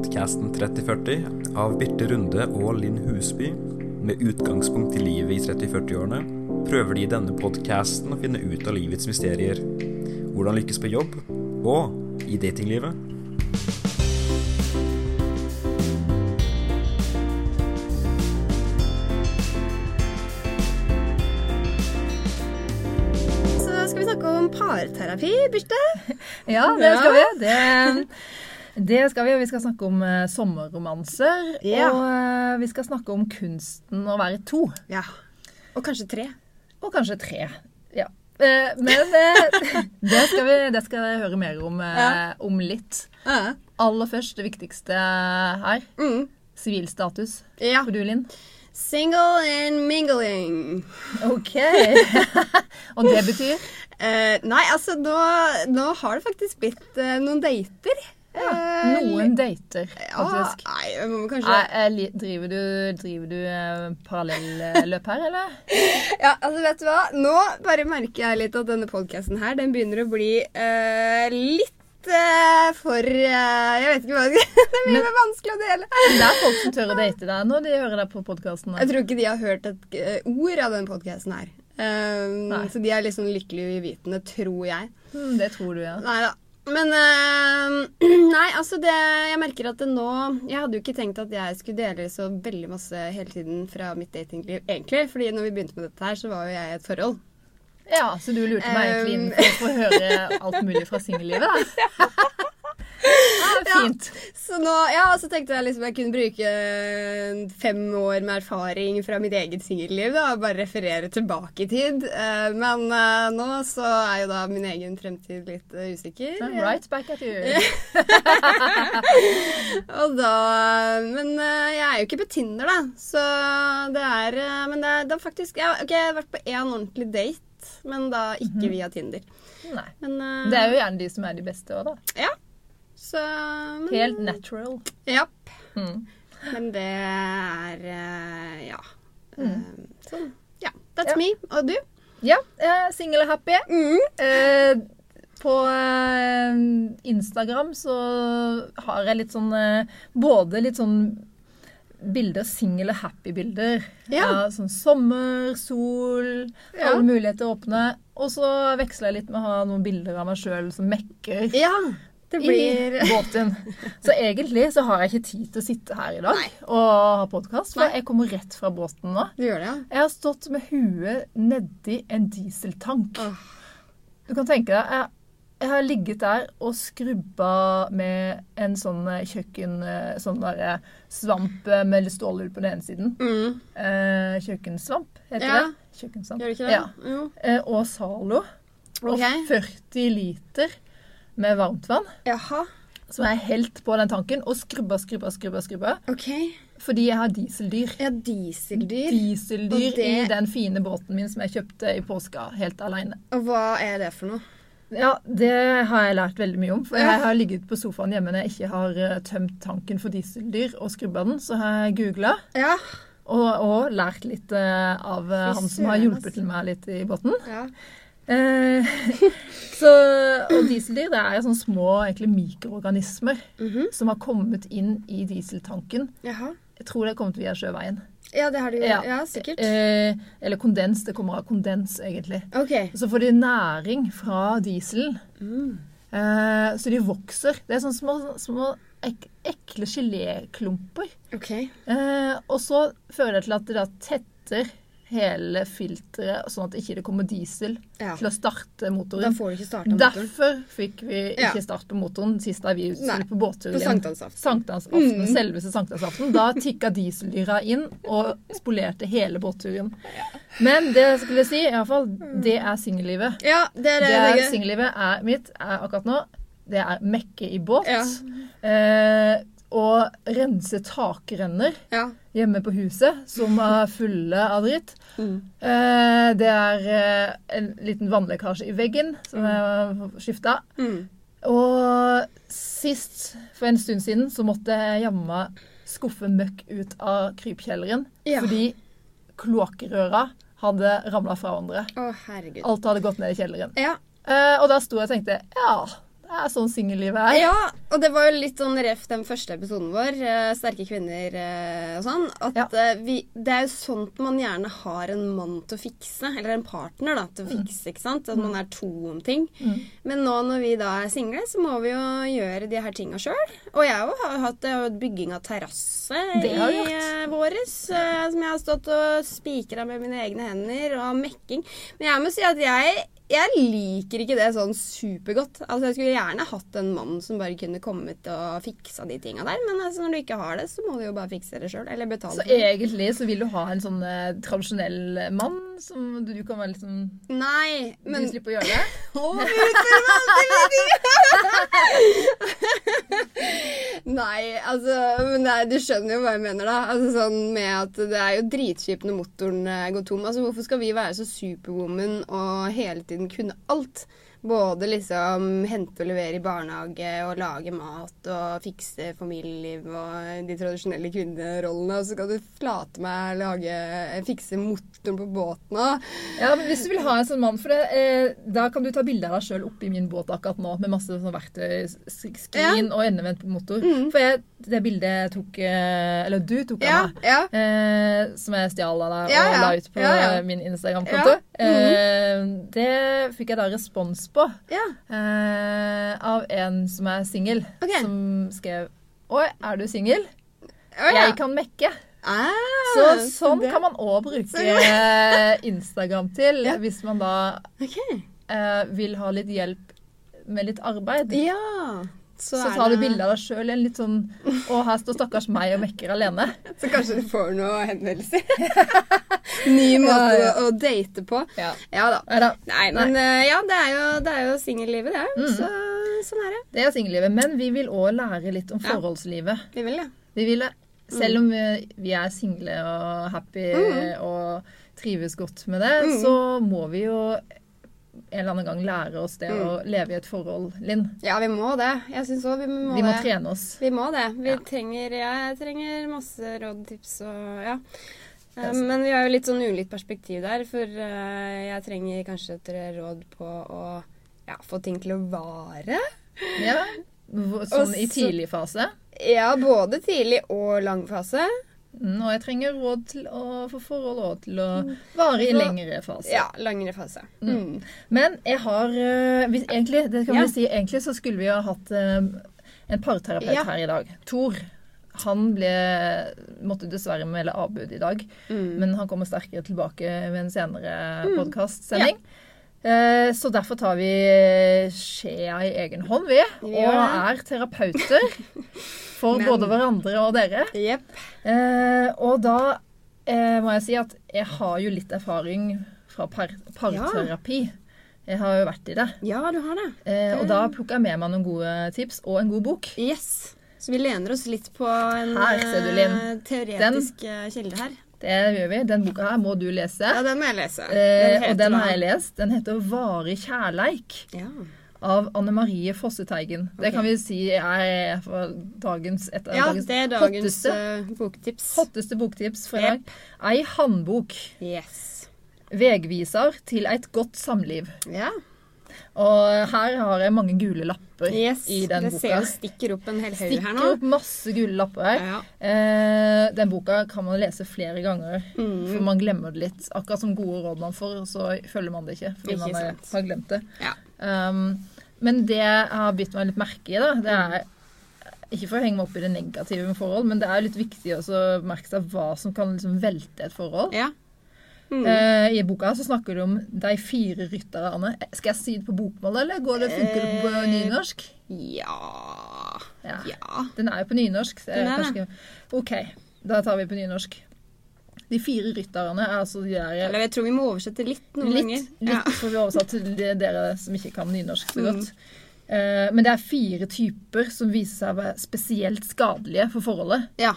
podkasten 3040 av Birte Runde og Linn Husby. Med utgangspunkt i livet i 30-40-årene prøver de i denne podkasten å finne ut av livets mysterier. Hvordan lykkes på jobb, og i datinglivet. Så skal vi snakke om parterapi, Birte. Ja, det skal vi. Det, det skal vi. Og vi skal snakke om uh, sommerromanser. Ja. Og uh, vi skal snakke om kunsten å være to. Ja. Og kanskje tre. Og kanskje tre. Ja. Uh, Men det skal, vi, det skal jeg høre mer om, Ja. om litt. Ja. Aller først det viktigste her. Mm. Sivilstatus. ja. For du, Linn? Single and mingling. OK. Og det betyr nei, altså nå, nå har det faktisk blitt noen dater. Ja, Eh, noen dater, faktisk. nei, jeg må kanskje Nei, driver du, driver du eh, parallelløp her, eller? Ja, altså vet du hva? Nå bare merker jeg litt at denne podkasten her, den begynner å bli uh, litt for Jeg vet ikke hva det Det blir Men- vanskelig å dele. Det er folk som tør å date deg nå. de hører deg på podkasten. Jeg tror ikke de har hørt et ord av den podkasten her. Um, Nei. så de er sånn lykkelig uvitende, tror jeg. Mm, det tror du, ja. Nei da. Men øh, Nei, altså det Jeg merker at det nå Jeg hadde jo ikke tenkt at jeg skulle dele så veldig masse hele tiden fra mitt datingliv, egentlig. fordi når vi begynte med dette her, så var jo jeg i et forhold. Ja, Så du lurte meg egentlig inn for å få høre alt mulig fra singellivet, da? Ja, fint. Så nå, ja, så tenkte jeg liksom jeg kunne bruke eh, fem år med erfaring fra mitt eget singelliv og bare referere tilbake i tid. Eh, men eh, nå så er jo da min egen fremtid litt usikker. Right back at you. Og da, men jeg er jo ikke på Tinder, da. Så det er Men det er, det er faktisk ja, ok, Jeg har vært på én ordentlig date, men da ikke via Tinder. Nei. Men uh, Det er jo gjerne de som er de beste òg, da. Ja. Så men, Helt natural. Ja. Mm. Men det er eh, Ja. Mm. Eh, sånn. Ja. That's Ja. me. Og du? Ja, single er happy. Mm. Uh, på Instagram så har jeg litt sånn Både litt sånn bilder, single og happy-bilder. Ja. sånn sommer, sol, Ja. alle muligheter åpne. Og så veksler jeg litt med å ha noen bilder av meg sjøl som mekker Ja. Det blir i båten. Så egentlig så har jeg ikke tid til å sitte her i dag Nei. og ha podkast, for Nei. jeg kommer rett fra båten nå. Du gjør det, ja? Jeg har stått med huet nedi en dieseltank. Åh. Du kan tenke deg, jeg, jeg har ligget der og skrubba med en sånn eh, kjøkken... eh, Sånn der eh, svamp med litt stålull på den ene siden. Mm. Eh, kjøkkensvamp, heter Ja. det. Kjøkkensvamp. Gjør det ikke det? Ja. Jo. Eh, og Zalo. Okay. Og 40 liter med varmtvann. Jaha. Som jeg helt på den tanken og skrubba, skrubba, skrubba. skrubba. Okay. Fordi jeg har dieseldyr. Ja, dieseldyr. Dieseldyr det- i den fine båten min som jeg kjøpte i påska helt aleine. Og hva er det for noe? Ja, det har jeg lært veldig mye om. For jeg har ligget på sofaen hjemme når jeg ikke har eh, tømt tanken for dieseldyr og skrubba den. Så har jeg googla Ja. og, og lært litt eh, av eh, Fy han som har hjulpet til meg litt i båten. ja. Eh, så, og dieseldyr det er jo sånne små egentlig, mikroorganismer Mhm. som har kommet inn i dieseltanken. Jaha. Jeg tror det har kommet via sjøveien. Ja, det har de jo. Ja, Ja. sikkert. Eh, eller kondens. Det kommer av kondens, egentlig. Okay. Så får de næring fra dieselen. Mm. Eh, så de vokser. Det er sånne små, små ek ekle geléklumper. Okay. Eh, og så fører det til at det da tetter hele filteret, sånn at ikke det kommer diesel Ja. til å starte motoren. Da får du ikke starta motoren. Derfor fikk vi Ja. ikke start på motoren sist da vi skulle på båttur igjen. sankthansaften. Sankthansaften, Mm. selveste sankthansaften. Da tikka dieseldyra inn og spolerte hele båtturen. Men det jeg skulle si, i hvert fall, det er singellivet. Ja, det er Det det. er, singellivet mitt er akkurat nå. Det er mekke i båt. Ja. Eh, og rense takrenner Ja. hjemme på huset som er fulle av dritt. Mm. Eh, det er eh, en liten vannlekkasje i veggen som jeg har skifta. Mm. Og sist, for en stund siden, så måtte jeg jamma skuffe møkk ut av krypkjelleren. Ja. Fordi kloakkrøra hadde ramla fra hverandre. Alt hadde gått ned i kjelleren. Ja. Eh, og da sto jeg og tenkte ja, er sånn singellivet er. Ja, og det var jo litt sånn ref den første episoden vår, eh, Sterke kvinner eh, og sånn, at Ja. eh, vi, det er jo sånt man gjerne har en mann til å fikse, eller en partner da, til å fikse, ikke sant? At man er to om ting. Mm. Men nå når vi da er single, så må vi jo gjøre de her tinga sjøl. Og jeg jo har hatt har hatt bygging av terrasse Det i eh, våres, eh, som jeg har stått og spikra med mine egne hender, og mekking. Men jeg må si at jeg jeg liker ikke det sånn supergodt. Altså, Jeg skulle gjerne hatt en mann som bare kunne kommet og fiksa de tinga der. Men altså, når du ikke har det, så må du jo bare fikse det sjøl. Eller betale Så egentlig så vil du ha en sånn eh, tradisjonell mann som du kan være sånn Nei, men Du slipper å gjøre det. Nei, altså men nei, Du skjønner jo hva jeg mener, da. Altså sånn med at Det er jo dritkjipt når motoren eh, går tom. Altså Hvorfor skal vi være så superwoman og hele tiden kunne alt? Både liksom hente og levere i barnehage og lage mat og fikse familieliv og de tradisjonelle kvinnerollene. Og så skal du flate meg lage, fikse motoren på båten òg. Ja, men Hvis du vil ha en sånn mann for det, eh, da kan du ta bilde av deg sjøl oppi min båt akkurat nå med masse sånn verktøy, skrin og endevendt motor. Mm. For jeg, det bildet tok eh, Eller du tok Ja, av meg. ja. Eh, som jeg stjal av deg og ja. la ut på Ja, ja. min Instagram-konto. Ja. Mhm. Eh, det fikk jeg da respons på ja. eh, av en som er singel, Okay. som skrev Oi, er du singel? Oh, ja. Jeg kan mekke. Ah, Så sånn det- kan man òg bruke Instagram til Ja. hvis man da okay. eh, vil ha litt hjelp med litt arbeid. Ja. Så, er tar du bilde av deg sjøl i en litt sånn Å, her står stakkars meg og mekker alene. Så kanskje du får noen henvendelser. Ny måte Ja, ja. Å, date på. Ja. Ja da. da. Nei, men eh, ja, det er jo, det er jo singellivet, det. Mm. Så sånn er det. Det er singellivet. Men vi vil òg lære litt om Ja. forholdslivet. Vi vil det. Vi vil det. Selv om vi, vi er single og happy Mm. og trives godt med det, Mm. så må vi jo en eller annen gang lære oss det Mm. å leve i et forhold, Linn. Ja, vi må det. Jeg syns òg vi må Vi må det. trene oss. Vi må det. Vi Ja. trenger Jeg trenger masse råd, tips og ja. Eh, Men vi har jo litt sånn ulikt perspektiv der, for eh, jeg trenger kanskje et råd på å ja, få ting til å vare. Ja. Sånn Sånn i tidlig fase. Ja, både tidlig og lang fase. Mm, og jeg trenger råd til å få forhold og til å vare i lengre fase. Ja, lengre fase. Mm. Men jeg har eh, hvis, egentlig, det kan Ja. si, egentlig så skulle vi ha hatt eh, en parterapeut Ja. her i dag. Tor. Han ble, måtte dessverre melde avbud i dag, Mm. men han kommer sterkere tilbake ved en senere Mm. podkastsending. Eh, Så derfor tar vi skjea i egen hånd, vi, og er terapeuter for Men- både hverandre og dere. Yep. Eh, og da eh, må jeg si at jeg har jo litt erfaring fra par parterapi. Jeg har jo vært i det. Ja, du har det. Eh, og da plukker jeg med meg noen gode tips og en god bok. Yes. Så vi lener oss litt på en Her eh, teoretisk Den. kilde her. Det gjør vi. Den boka her må du lese. Ja, den må jeg lese. eh, og den har jeg lest. Den heter 'Varig kjærleik' Ja. av Anne Marie Fosseteigen. Det kan vi si er dagens, et ja, dagens det er dagens hotteste, uh, boktips. hotteste boktips for i dag. Ei handbok. Yes. Vegviser til et godt samliv. Ja. Og her har jeg mange gule lapper Yes. i den det ser boka. jo stikker opp en hel haug her Stikker nå. opp masse gule lapper her. Ja. Eh, den boka kan man lese flere ganger, Mm. for man glemmer det litt. Akkurat som gode råd man får, så følger man det ikke, fordi Ikke man sant. har glemt det. Ja. Um, men det jeg har bitt meg litt merke i, da, det er ikke for å henge meg opp i det negative med forhold, men det er litt viktig også å merke seg hva som kan liksom velte et forhold. ja. Mm. Eh, I boka så snakker du om de fire rytterne. Skal jeg si det på bokmål, eller går det, funker det på Eh, nynorsk? ja Ja. Ja. Den er jo på nynorsk. Er OK, da tar vi på nynorsk. De fire rytterne er altså de der Eller jeg tror vi må oversette litt noen Litt, ganger. litt Ja. får vi oversatt til de- dere som ikke kan nynorsk så Mm. godt. Eh, men det er fire typer som viser seg å være spesielt skadelige for forholdet. ja.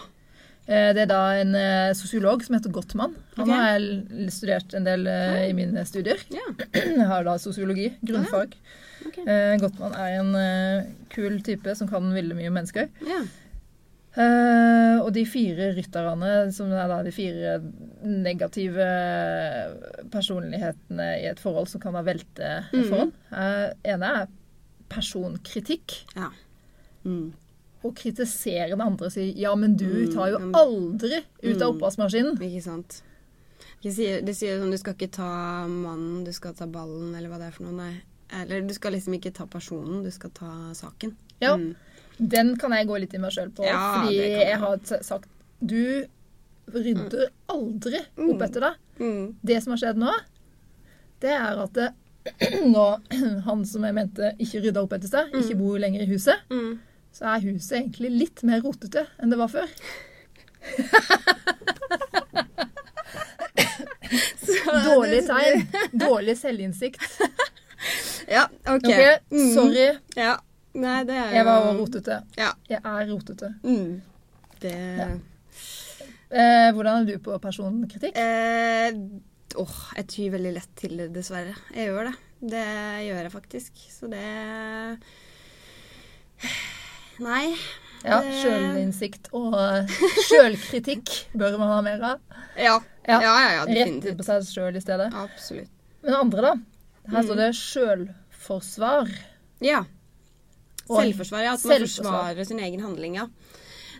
Eh, det er da en eh, sosiolog som heter Gottmann. Han okay. har jeg studert en del eh, i mine studier. Yeah. Har da sosiologi, grunnfag. Ok. Eh, Gottmann er en kul type som kan ville mye mennesker. Yeah. Uh, og de fire rytterne, som er da de fire negative personlighetene i et forhold som kan da velte et Mhm. forhold. uh, ene er personkritikk. Ja. Mm. Å kritisere den andre og si 'ja, men du Mm, tar jo mm. aldri ut av Mm. oppvaskmaskinen'. Ikke sant. De sier, de sier sånn du skal ikke ta mannen, du skal ta ballen, eller hva det er for noe. Nei. Eller du skal liksom ikke ta personen, du skal ta saken. Ja. Mm. Den kan jeg gå litt i meg sjøl på, Ja, fordi jeg har sagt 'du rydder aldri opp Mm. etter deg'. Mm. Det som har skjedd nå, det er at det, nå han som jeg mente ikke rydda opp etter seg, ikke bor lenger i huset, Mm. Så er huset egentlig litt mer rotete enn det var før. Dårlig tegn. Dårlig selvinnsikt. Ja, OK. Ok, Mm. Sorry. Ja. Nei, det er Jeg var rotete. Ja. Jeg er rotete. Mm. Det Ja. Eh, hvordan er du på personkritikk? Eh, åh, jeg tyr veldig lett til det, dessverre. Jeg gjør det. Det gjør jeg faktisk. Så det Nei. Ja, det- Sjølinnsikt og sjølkritikk bør man ha mer av. Ja. Ja, Ja. ja, definitivt. Rette på seg sjøl i stedet. Absolutt. Men andre, da? Her Mm. står det sjølforsvar. Ja. Selvforsvar, ja. At man forsvarer sin egen handling, ja.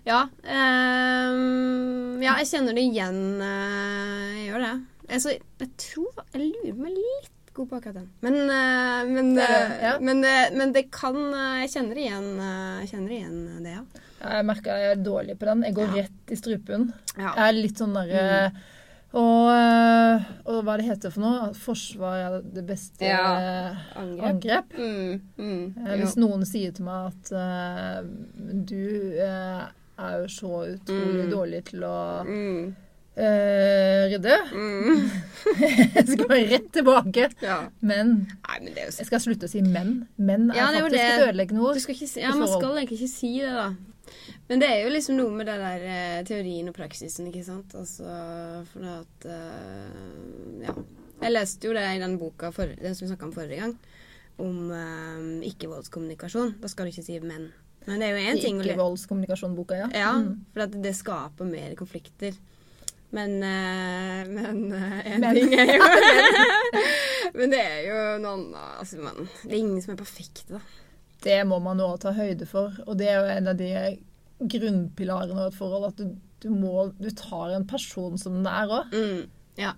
Ja, um, ja jeg kjenner det igjen. eh, jeg gjør det. Altså, jeg tror Jeg lurer meg litt god på akkurat den. Men, uh, men, Det eh, ja. men, det, men det kan eh, Jeg kjenner igjen, eh, kjenner igjen det, ja. Jeg merker jeg er dårlig på den. Jeg går Ja. rett i strupen. ja. Jeg er litt sånn derre Mm. og, eh, og hva det heter for noe? Forsvar er det beste Ja. eh, Angrep. angrep. Mm, mm, Eh, Hvis jo. noen sier til meg at uh, du uh, er jo så utrolig Mm. dårlig til å eh, rydde, mm. jeg skal bare rett tilbake. Ja. Men Nei, men det er jo jeg skal slutte å si menn. Menn er Ja, faktisk et ødeleggende ord. si, ja, man skal egentlig ikke si det, da. Men det er jo liksom noe med det der eh, teorien og praksisen, ikke sant. Altså for at eh, Ja. Jeg leste jo det i den boka, for, den som vi snakka om forrige gang, om uh, ikke-voldskommunikasjon. Da skal du ikke si menn. Men det er jo én ting Ikke-voldskommunikasjon-boka, ja. Ja, Mm. for at det skaper mer konflikter. Men eh, Men én Men. ting er jo Men det er jo noe annet altså, man, Det er ingen som er perfekte, da. Det må man nå ta høyde for. Og det er jo en av de grunnpilarene av et forhold. At du, du, må, du tar en person som den er òg. Mm. Ja.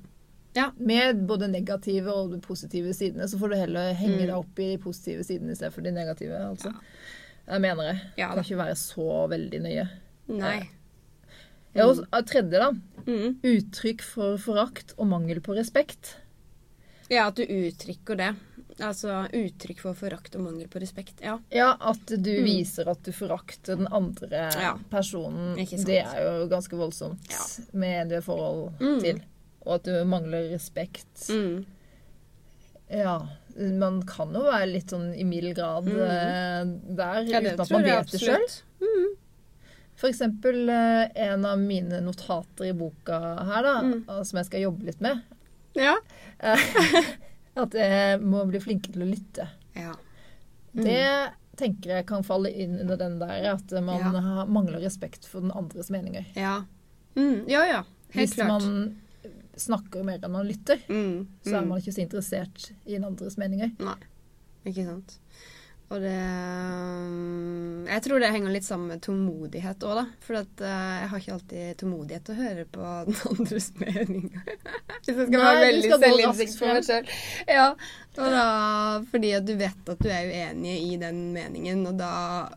Med både negative og de positive sidene. Så får du heller henge Mm. deg opp i de positive sidene i stedet for de negative. altså. Jeg mener det. Ja kan ikke være så veldig nøye. Nei. Ja, og tredje, da. Mm. Uttrykk for forakt og mangel på respekt. Ja, at du uttrykker det. Altså uttrykk for forakt og mangel på respekt. Ja. Ja, at du Mm. viser at du forakter den andre Ja. personen. Det er jo ganske voldsomt Ja. med det forhold Mm. til. Og at du mangler respekt. Mm. Ja. Man kan jo være litt sånn i mild grad Mm. eh, der, uten at man vet det sjøl. Mm. Eksempel eh, en av mine notater i boka her, da, Mm. som jeg skal jobbe litt med, Ja. at jeg må bli flinkere til å lytte. ja. Det tenker jeg kan falle inn under den der at man Ja. har- mangler respekt for den andres meninger. Ja. Mm. ja, ja. Helt Hvis klart. man snakker mer enn man lytter, Mm. så er Mm. man ikke så interessert i den andres meninger. Nei. Ikke sant. Og det mm, Jeg tror det henger litt sammen med tålmodighet òg, da. For at, uh, jeg har ikke alltid tålmodighet til å høre på den andres meninger. Hvis jeg skal Nei, være veldig selvinnsikt for meg sjøl. Ja. Og da, fordi at du vet at du er uenig i den meningen, og da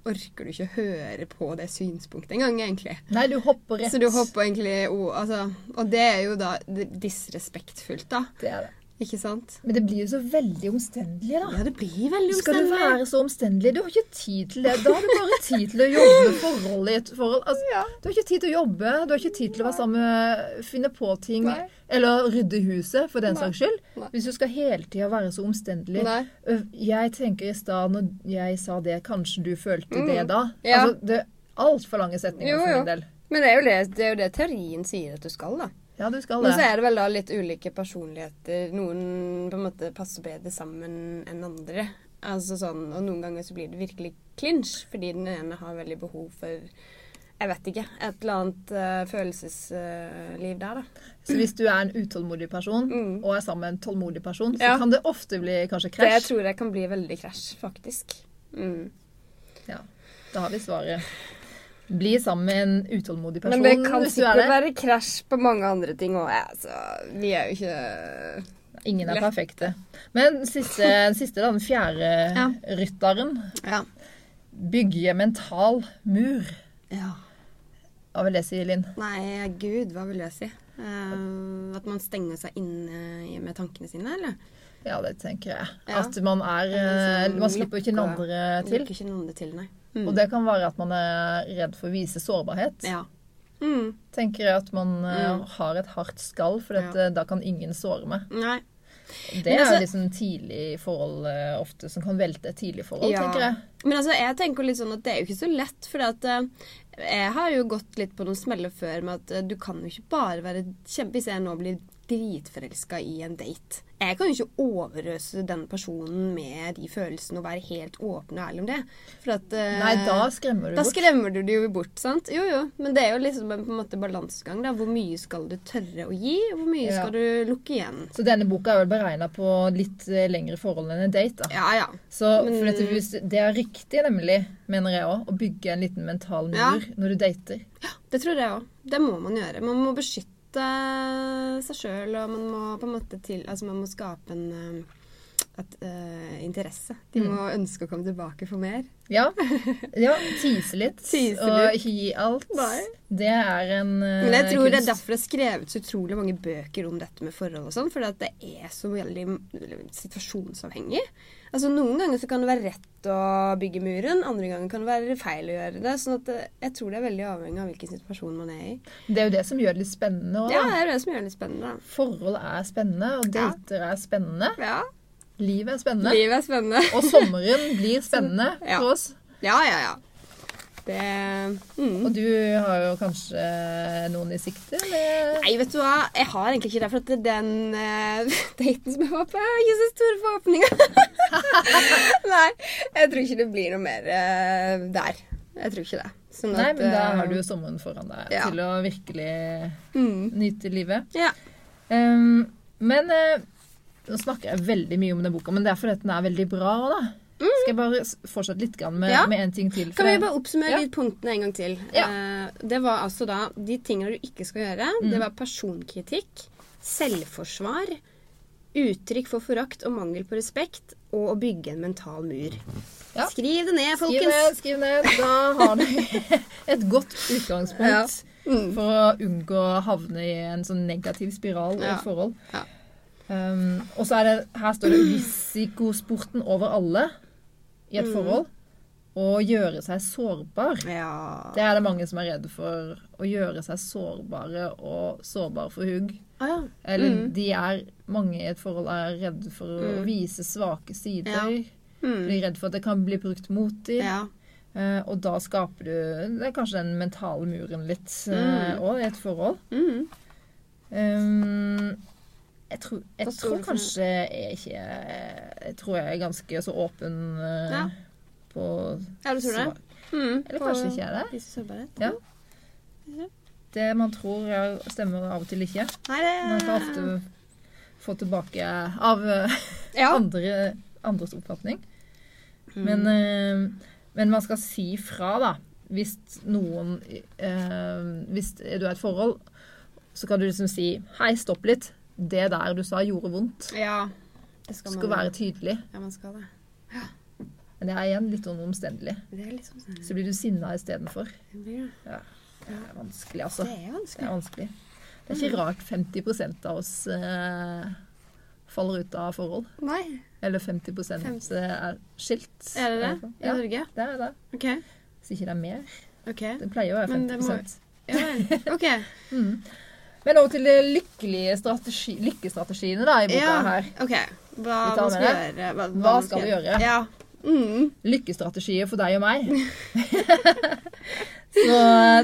orker du ikke høre på det synspunktet engang, egentlig. Nei, du hopper rett. Så du hopper egentlig oh, altså, Og det er jo da disrespektfullt, da. Det er det. Ikke sant? Men det blir jo så veldig omstendelig, da. Ja, det blir veldig omstendelig. Skal du være så omstendelig? Du har ikke tid til det. Da har du bare tid til å jobbe med forhold i et forhold. Altså, Ja. du har ikke tid til å jobbe, du har ikke tid til å være sammen med Finne på ting. Nei. Eller rydde huset, for den Nei. saks skyld. Nei. Hvis du skal hele tida være så omstendelig. Jeg tenker i stad, når jeg sa det, kanskje du følte Mm. det da. Ja. Altså, det er altfor lange setninger Jo, for min del. Men det er, det, det er jo det teorien sier at du skal, da. Ja, du skal Men så er det vel da litt ulike personligheter. Noen på en måte passer bedre sammen enn andre. Altså sånn, Og noen ganger så blir det virkelig clinch, fordi den ene har veldig behov for jeg vet ikke. Et eller annet uh, følelsesliv der, da. Så hvis du er en utålmodig person, Mm. og er sammen med en tålmodig person, så Ja. kan det ofte bli kanskje Det krasj. tror jeg kan bli veldig krasj, faktisk. Mm. Da har vi svaret. Bli sammen med en utålmodig person Men det kan er sikkert være krasj på mange andre ting òg, ja. Så vi er jo ikke Ingen er Lett. perfekte. Men siste, siste, da, den fjerde Ja. rytteren. Ja. Bygge mental mur. ja. Hva vil det si, Linn? Nei, gud, hva vil jeg si? Uh, at man stenger seg inne med tankene sine, eller? Ja, det tenker jeg. Ja. At man er er liksom Man slipper jo ikke den andre til. Ikke noen det til, nei. Mm. Og det kan være at man er redd for å vise sårbarhet. Ja. Mm. Tenker jeg at man eh, Mm. har et hardt skall, for Ja. eh, da kan ingen såre meg. Nei. Det altså, er liksom tidlig forhold eh, ofte som kan velte et tidlig forhold, Ja. tenker jeg. Men altså, jeg tenker litt sånn at det er jo ikke så lett, for at jeg har jo gått litt på noen smeller før med at du kan jo ikke bare være kjempe... Hvis jeg nå blir dritforelska i en date Jeg kan jo ikke overøse den personen med de følelsene og være helt åpen og ærlig om det. For at eh, Nei, da skremmer du Da bort. skremmer du det jo bort, sant? Jo, jo. Men det er jo liksom en på en måte balansegang, da. Hvor mye skal du tørre å gi, og hvor mye Ja. skal du lukke igjen? Så denne boka er vel beregna på litt eh, lengre forhold enn en date. da. Ja, ja. Så Men- for dette, Det er riktig, nemlig, mener jeg òg, å bygge en liten mental mur Ja. når du dater. Det tror jeg òg. Det må man gjøre. Man må beskytte seg sjøl, og man må på en måte til Altså man må skape en at, et, eh, interesse. De Mm. må ønske å komme tilbake for mer. Ja, ja tise litt. Tise og litt. gi alt. Nei. Det er en uh, Men jeg tror det er derfor det er skrevet så utrolig mange bøker om dette med forhold og sånn, For det er så veldig situasjonsavhengig. Altså Noen ganger så kan det være rett å bygge muren, andre ganger kan det være feil å gjøre det. sånn at eh, jeg tror det er veldig avhengig av hvilken situasjon man er i. Det er jo det som gjør det litt spennende òg. Ja, det er det som gjør det litt spennende. Forhold er spennende, og Ja. er spennende. Ja, Livet er spennende. Livet er spennende. Og sommeren blir spennende Ja. for oss. Ja, ja, ja. Det mm. Og du har jo kanskje noen i sikte? Eller? Nei, vet du hva? Jeg har egentlig ikke det. For at den uh, daten som jeg var på, har ikke så store forhåpninger. Nei, jeg tror ikke det blir noe mer uh, der. Jeg tror ikke det. Sånn Nei, at, men da eh, har du jo sommeren foran deg ja. til å virkelig mm, nyte livet. Ja. Um, men uh, nå snakker jeg veldig mye om den boka, men det er fordi den er veldig bra. da. Skal jeg bare fortsette litt med, Mm. Ja. med en ting til? Kan vi bare oppsummere Ja. de punktene en gang til? Ja. Uh, det var altså da de tingene du ikke skal gjøre. Mm. Det var personkritikk, selvforsvar, uttrykk for forakt og mangel på respekt, og å bygge en mental mur. Ja. Skriv det ned, folkens. Skriv ned, skriv ned. Da har du et godt utgangspunkt. Mm. for å unngå å havne i en sånn negativ spiral i et forhold. Ja. Um, og så er det, her står det risikosporten over alle i et Mm. forhold. Å gjøre seg sårbar. Ja. Det er det mange som er redde for. Å gjøre seg sårbare og sårbare for hugg. Ah, ja. Eller Mm. de er, mange i et forhold er redde for å Mm. vise svake sider. Ja. Mm. De er redd for at det kan bli brukt mot dem. ja. Uh, og da skaper du det er kanskje den mentale muren litt Mm. òg i et forhold. Mm. Um, jeg tror, jeg tror kanskje jeg ikke Jeg tror jeg er ganske så åpen eh, Ja. på Ja, du tror det? Mm. Eller kanskje ikke er det. Ja. Det man tror, stemmer av og til ikke. Nei, det Man kan ofte få tilbake av eh, ja. andre, andres oppfatning. Mm. Men, eh, men man skal si fra, da. Hvis noen eh, Hvis du er i et forhold, så kan du liksom si Hei, stopp litt. Det der du sa, gjorde vondt. Ja. Det skal, skal være tydelig. Ja, man skal det. Men det er igjen litt sånn omstendelig. Det er litt omstendelig. Så blir du sinna istedenfor. Det ja. det. Er vanskelig, altså. Det er Det er vanskelig. vanskelig. Det er ikke rart 50 av oss eh, faller ut av forhold. Nei. Eller 50 er skilt. Er det det? I Ja, Norge? det er det. Okay. Hvis ikke det er mer. Okay. Det pleier å være 50 må- Ja. OK. mm. Men over til de lykkelige strategi, lykkestrategiene da, i boka Ja, her. OK. Hva skal vi gjøre. Hva, Hva hva skal vi gjøre? Ja. Mm. Lykkestrategier for deg og meg. Så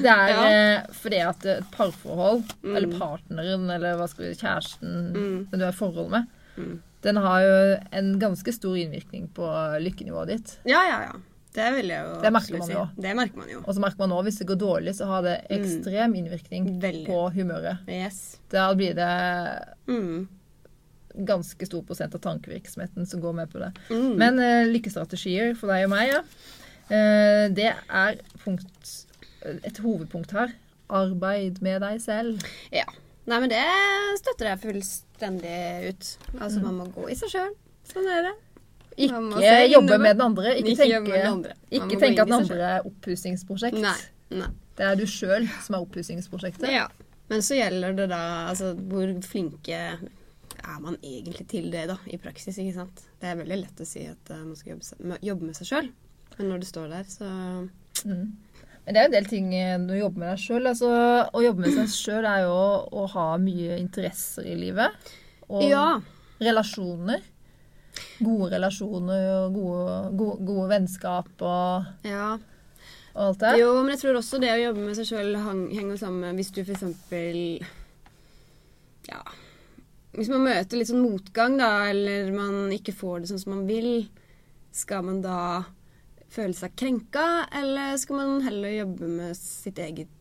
det er Ja. eh, fordi at et parforhold, Mm. eller partneren, eller hva skal vi kjæresten Mm. den du er i forhold med, Mm. den har jo en ganske stor innvirkning på lykkenivået ditt. Ja, ja, ja. Det vil jeg jo Det merker man si. jo. Det merker man jo. Og så merker man òg hvis det går dårlig, så har det Mm. ekstrem innvirkning Veldig. på humøret. Yes. Da blir det Mm. ganske stor prosent av tankevirksomheten som går med på det. Mm. Men uh, lykkestrategier for deg og meg, ja. Uh, det er punkt, et hovedpunkt her. Arbeid med deg selv. Ja. Nei, men det støtter jeg fullstendig ut. Altså, man må gå i seg sjøl. Sånn er det. Ikke jobbe med den andre. Ikke, Ikke tenke, andre. Ikke tenke at den andre er oppussingsprosjekt. Nei. Nei. Det er du sjøl som er oppussingsprosjektet. Ja. Men så gjelder det da altså hvor flinke er man egentlig til det, da, i praksis, ikke sant. Det er veldig lett å si at eh, man skal jobbe, med seg sjøl, men når du står der, så Mm. Men det er jo en del ting eh, når du jobber med deg sjøl. Altså, å jobbe med seg sjøl er jo å ha mye interesser i livet. Og Ja. relasjoner. Gode relasjoner og gode, gode, gode vennskap og, ja. og alt det. Jo, men jeg tror også det å jobbe med seg sjøl henger sammen med hvis du eksempel Ja. Hvis man møter litt sånn motgang, da, eller man ikke får det sånn som man vil, skal man da føle seg krenka, eller skal man heller jobbe med sitt eget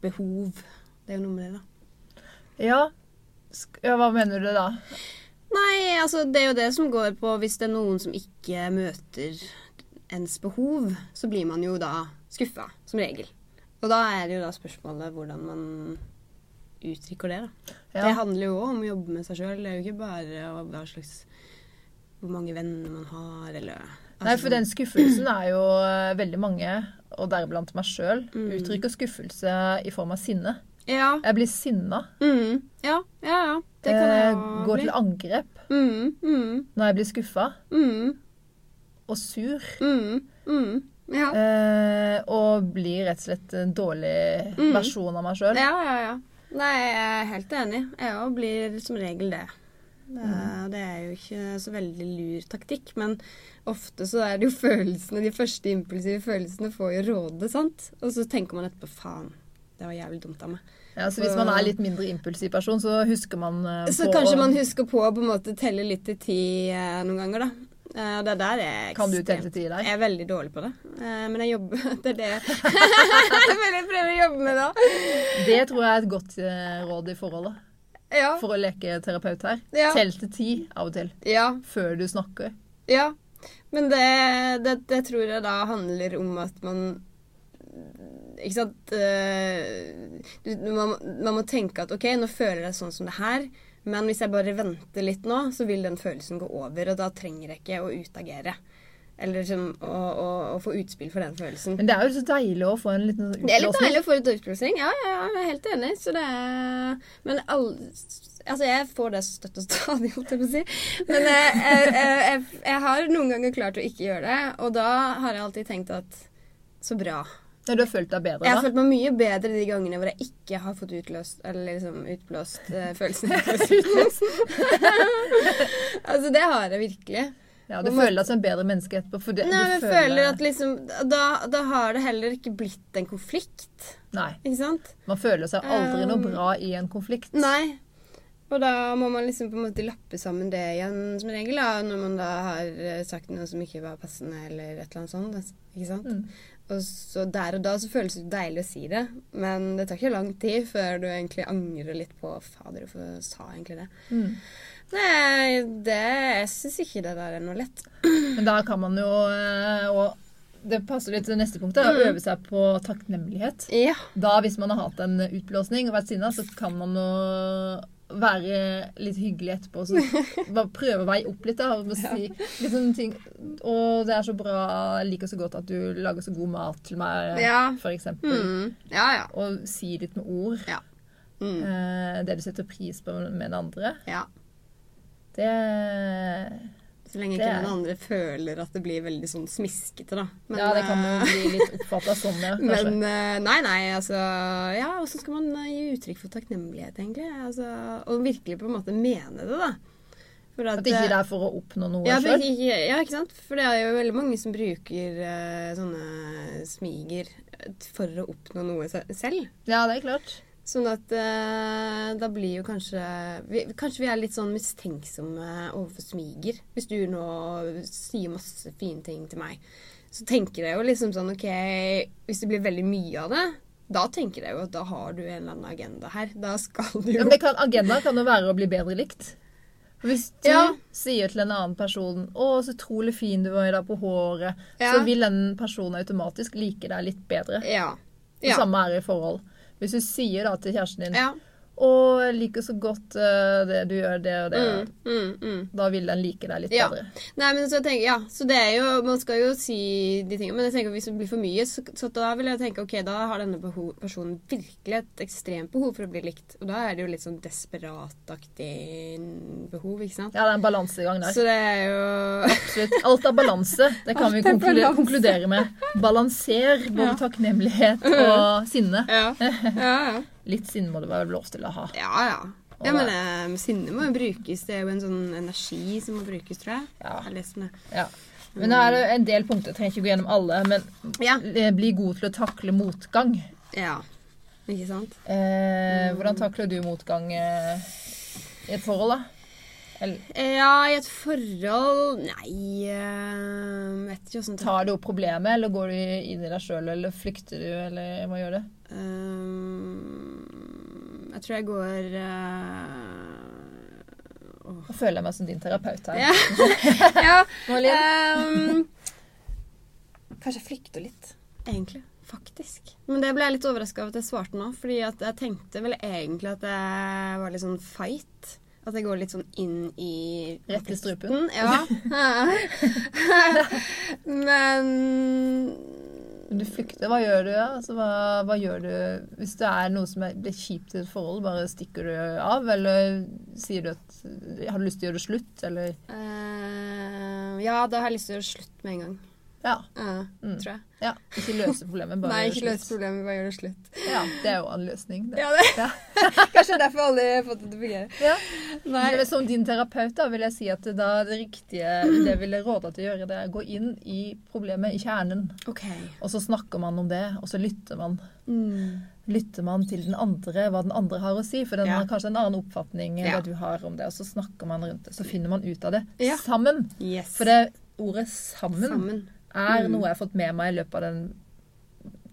behov? Det er jo noe med det, da. Ja. Ja, hva mener du da? Nei, altså det er jo det som går på hvis det er noen som ikke møter ens behov, så blir man jo da skuffa, som regel. Og da er det jo da spørsmålet hvordan man uttrykker det, da. Ja. Det handler jo òg om å jobbe med seg sjøl. Det er jo ikke bare hva slags Hvor mange venner man har, eller Nei, altså for den skuffelsen er jo eh, veldig mange, og deriblant meg sjøl, Mm. uttrykker skuffelse i form av sinne. Ja. Jeg blir sinna. Mm, ja, ja, ja. Det kan Eh, jeg eh, går bli. til angrep Mm, mm, når jeg blir skuffa. mm, Og sur. mm, mm. Ja. Eh, og blir rett og slett en dårlig versjon av meg sjøl. Ja, ja, ja. Nei, jeg er helt enig. Jeg òg blir som regel det. Det, Mm. det er jo ikke så veldig lur taktikk, men ofte så er det jo følelsene, de første impulsive følelsene får jo råde, sant? Og så tenker man etterpå faen, det var jævlig dumt av meg. Ja, så hvis man er litt mindre impulsiv person, så husker man på Så kanskje man husker på å på en måte telle litt til ti eh, noen ganger, da. Eh, og det der er Kan du telle til ti der? Jeg er veldig dårlig på det. Eh, men jeg jobber Det er det jeg prøver å jobbe med da. Det tror jeg er et godt eh, råd i forholdet. Ja. For å leke terapeut her. Ja. Tell til ti av og til. ja. Før du snakker. Ja, men det, det, det tror jeg da handler om at man Ikke sant eh, du, man, man må tenke at OK, nå føler jeg sånn som det her, men hvis jeg bare venter litt nå, så vil den følelsen gå over, og da trenger jeg ikke å utagere. Eller liksom å, å, å få utspill for den følelsen. Men det er jo så deilig å få en liten Det er litt deilig å få litt utblåsning. Ja, ja, ja, jeg er helt enig. Så det er Men alle altså, jeg får det støtt og stadig, holdt jeg på å si. Men jeg, jeg, jeg, jeg, jeg har noen ganger klart å ikke gjøre det, og da har jeg alltid tenkt at så bra. Når du har følt deg bedre, Jeg har da. følt meg mye bedre de gangene hvor jeg ikke har fått utløst Eller liksom utblåst uh, følelsene. altså, det har jeg virkelig. Ja, du føler deg som en bedre menneske etterpå. For det, Nei, du jeg føler at liksom da, da har det heller ikke blitt en konflikt. Nei. Ikke sant? Man føler seg aldri noe Um, bra i en konflikt. Nei. Og da må man liksom på en måte lappe sammen det igjen som regel, da, når man da har eh, sagt noe som ikke var passende, eller et eller annet sånt. Ikke sant? Mm. Og så der og da så føles det deilig å si det, men det tar ikke lang tid før du egentlig angrer litt på Fader, hvorfor sa jeg egentlig det? Mm. Nei, det Jeg syns ikke det der er noe lett. Men da kan man jo eh, Og det passer litt til det neste punktet. Å Mm. øve seg på takknemlighet. Ja. Da, hvis man har hatt en utblåsning og vært sinna, så kan man jo være litt hyggelig etterpå. Så bare prøve å veie opp litt. da, og si litt sånne ting. Og det er så bra, jeg liker så godt at du lager så god mat til meg, Ja. eksempel. Mm. Ja, ja. Og si litt med ord. Mm. Eh, det du setter pris på med den andre. ja. Det Så lenge ikke noen andre føler at det blir veldig sånn smiskete, da. Men, Ja, det kan jo eh, bli litt oppfatta sånn, ja. Kanskje. Men eh, nei, nei, altså Ja, åssen skal man eh, gi uttrykk for takknemlighet, egentlig? Altså, og virkelig på en måte mene det, da. For At ikke det eh, er for å oppnå noe ja, sjøl. ja, ikke sant? For det er jo veldig mange som bruker uh, sånne smiger for å oppnå noe selv. Ja, det er klart. Sånn at eh, da blir jo kanskje vi, Kanskje vi er litt sånn mistenksomme overfor smiger. Hvis du nå sier masse fine ting til meg, så tenker jeg jo liksom sånn OK Hvis det blir veldig mye av det, da tenker jeg jo at da har du en eller annen agenda her. Da skal du jo Ja, kan, agenda kan jo være å bli bedre likt. Hvis du Ja. sier til en annen person 'Å, så utrolig fin du var i dag på håret', Ja. så vil den personen automatisk like deg litt bedre. Ja. Det samme er i forhold. Hvis du sier da til kjæresten din ja. 'Å, jeg liker så godt uh, det du gjør, det og det', Mm, mm, mm. da vil den like deg litt Ja. bedre. Nei, men så tenker, ja, så det er jo, Man skal jo si de tingene, men jeg tenker hvis det blir for mye, så, så da vil jeg tenke ok, da har denne behov, personen virkelig et ekstremt behov for å bli likt. Og da er det jo litt sånn desperataktig behov, ikke sant? Ja, det er en balansegang der. Så det er jo Absolutt. Alt er balanse. Det kan vi Alt er konkludere, konkludere med. Balanser både Ja. takknemlighet og sinne. Ja. ja, ja. Litt sinne må det være lov til å ha. Ja, ja. Ja, men eh, sinne må jo brukes. Det er jo en sånn energi som må brukes, tror jeg. Ja. Jeg leser det. Ja. Men det er en del punkter. Jeg trenger ikke gå gjennom alle. Men Ja. bli god til å takle motgang. ja. Ikke sant? Eh, hvordan takler du motgang eh, i et forhold, da? Eller Ja, i et forhold Nei eh, Vet ikke åssen tar du opp problemet, eller går du inn i deg sjøl, eller flykter du, eller hva gjør du? Ehm, Jeg tror jeg går eh, Nå føler jeg meg som din terapeut her. Ja. ja. Ehm, kanskje jeg flykter litt, egentlig. Faktisk. Men det ble jeg litt overraska over at jeg svarte nå. Fordi jeg tenkte vel egentlig at jeg var litt sånn fight. At jeg går litt sånn inn i Rett i strupen? Ja. Men Du flykter, hva gjør du? Ja? Altså, hva, hva gjør du hvis det er noe som blir kjipt i et forhold? Bare stikker du av, eller sier du at Har du lyst til å gjøre det slutt, eller Uh, Ja, da har jeg lyst til å gjøre det slutt med en gang. Ja. Ja, Mm. tror jeg. ja ikke løse problemet, bare Nei, ikke løse problemet, bare gjør det slutt. Ja, det er jo en løsning. Det. Ja, det. Ja. Kanskje derfor aldri har fått det til å fungere. Ja. Som din terapeut da, vil jeg si at da det riktige det jeg ville råde til å gjøre, det er å gå inn i problemet, i kjernen. Okay. Og så snakker man om det, og så lytter man. Mm. Lytter man til den andre, hva den andre har å si, for den har kanskje en annen oppfatning enn det du har om det, og så snakker man rundt det. Så finner man ut av det sammen. Yes. For det ordet 'sammen', Sammen. Er Mm. noe jeg har fått med meg i løpet av den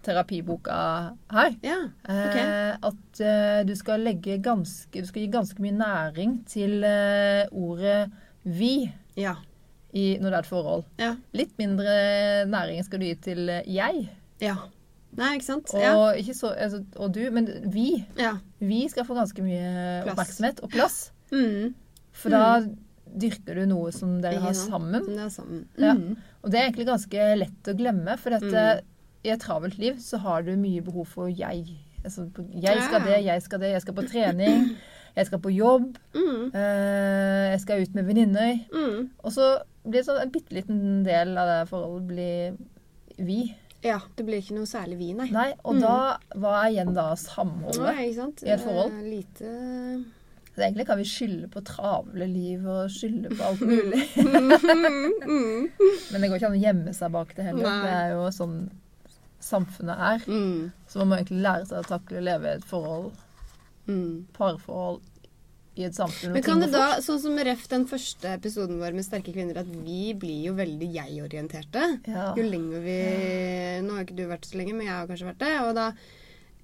terapiboka her. Ja. Eh, at eh, du skal legge ganske Du skal gi ganske mye næring til eh, ordet 'vi' Ja. i, når det er et forhold. Ja. Litt mindre næring skal du gi til eh, 'jeg'. ja. Nei, ikke sant? Og, ikke så, altså, og du, men 'vi'. ja. Vi skal få ganske mye Plass. oppmerksomhet og plass. Mm. For da dyrker du noe som dere har sammen. Det er sammen. Ja. Mm. Og det er egentlig ganske lett å glemme, for at, Mm. i et travelt liv så har du mye behov for jeg. Altså, jeg skal det, jeg skal det, jeg skal på trening, jeg skal på jobb, Mm. eh, jeg skal ut med venninner. Mm. Og så blir det sånn en bitte liten del av det forholdet blir vi. Ja. Det blir ikke noe særlig vi, nei. Nei, og Mm. da, hva er igjen da samholdet? Nei, i et forhold. Eh, Lite Så egentlig kan vi skylde på travle liv og skylde på alt mulig. mm. Men det går ikke an å gjemme seg bak det heller. Nei. Det er jo sånn samfunnet er. Mm. Så man må egentlig lære seg å takle å leve i et forhold, Mm. parforhold, i et samfunn. Men kan det da, sånn som ref den første episoden vår med sterke kvinner, at vi blir jo veldig jeg-orienterte. Ja. Jo lenger vi Nå har ikke du vært så lenge, men jeg har kanskje vært det. Og da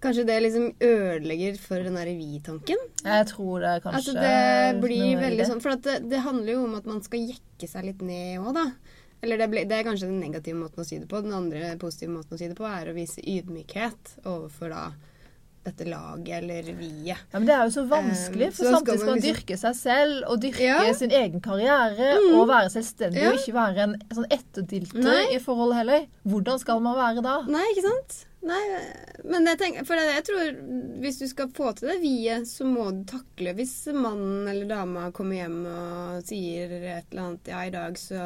kanskje det liksom ødelegger for den derre vi-tanken. Jeg tror det er At kanskje det blir veldig sånn For at det, det handler jo om at man skal jekke seg litt ned òg, da. Eller det, ble, det er kanskje den negative måten å si det på. Den andre positive måten å si det på er å vise ydmykhet overfor da dette laget eller viet. Ja, men Det er jo så vanskelig, Eh, for så samtidig skal man liksom- dyrke seg selv og dyrke Ja. sin egen karriere Mm. og være selvstendig Ja. og ikke være en sånn etterdilter i forholdet heller. Hvordan skal man være da? Nei, ikke sant? Nei, men jeg tenker, for jeg tror hvis du skal få til det viet, så må du takle hvis mannen eller dama kommer hjem og sier et eller annet Ja, i dag så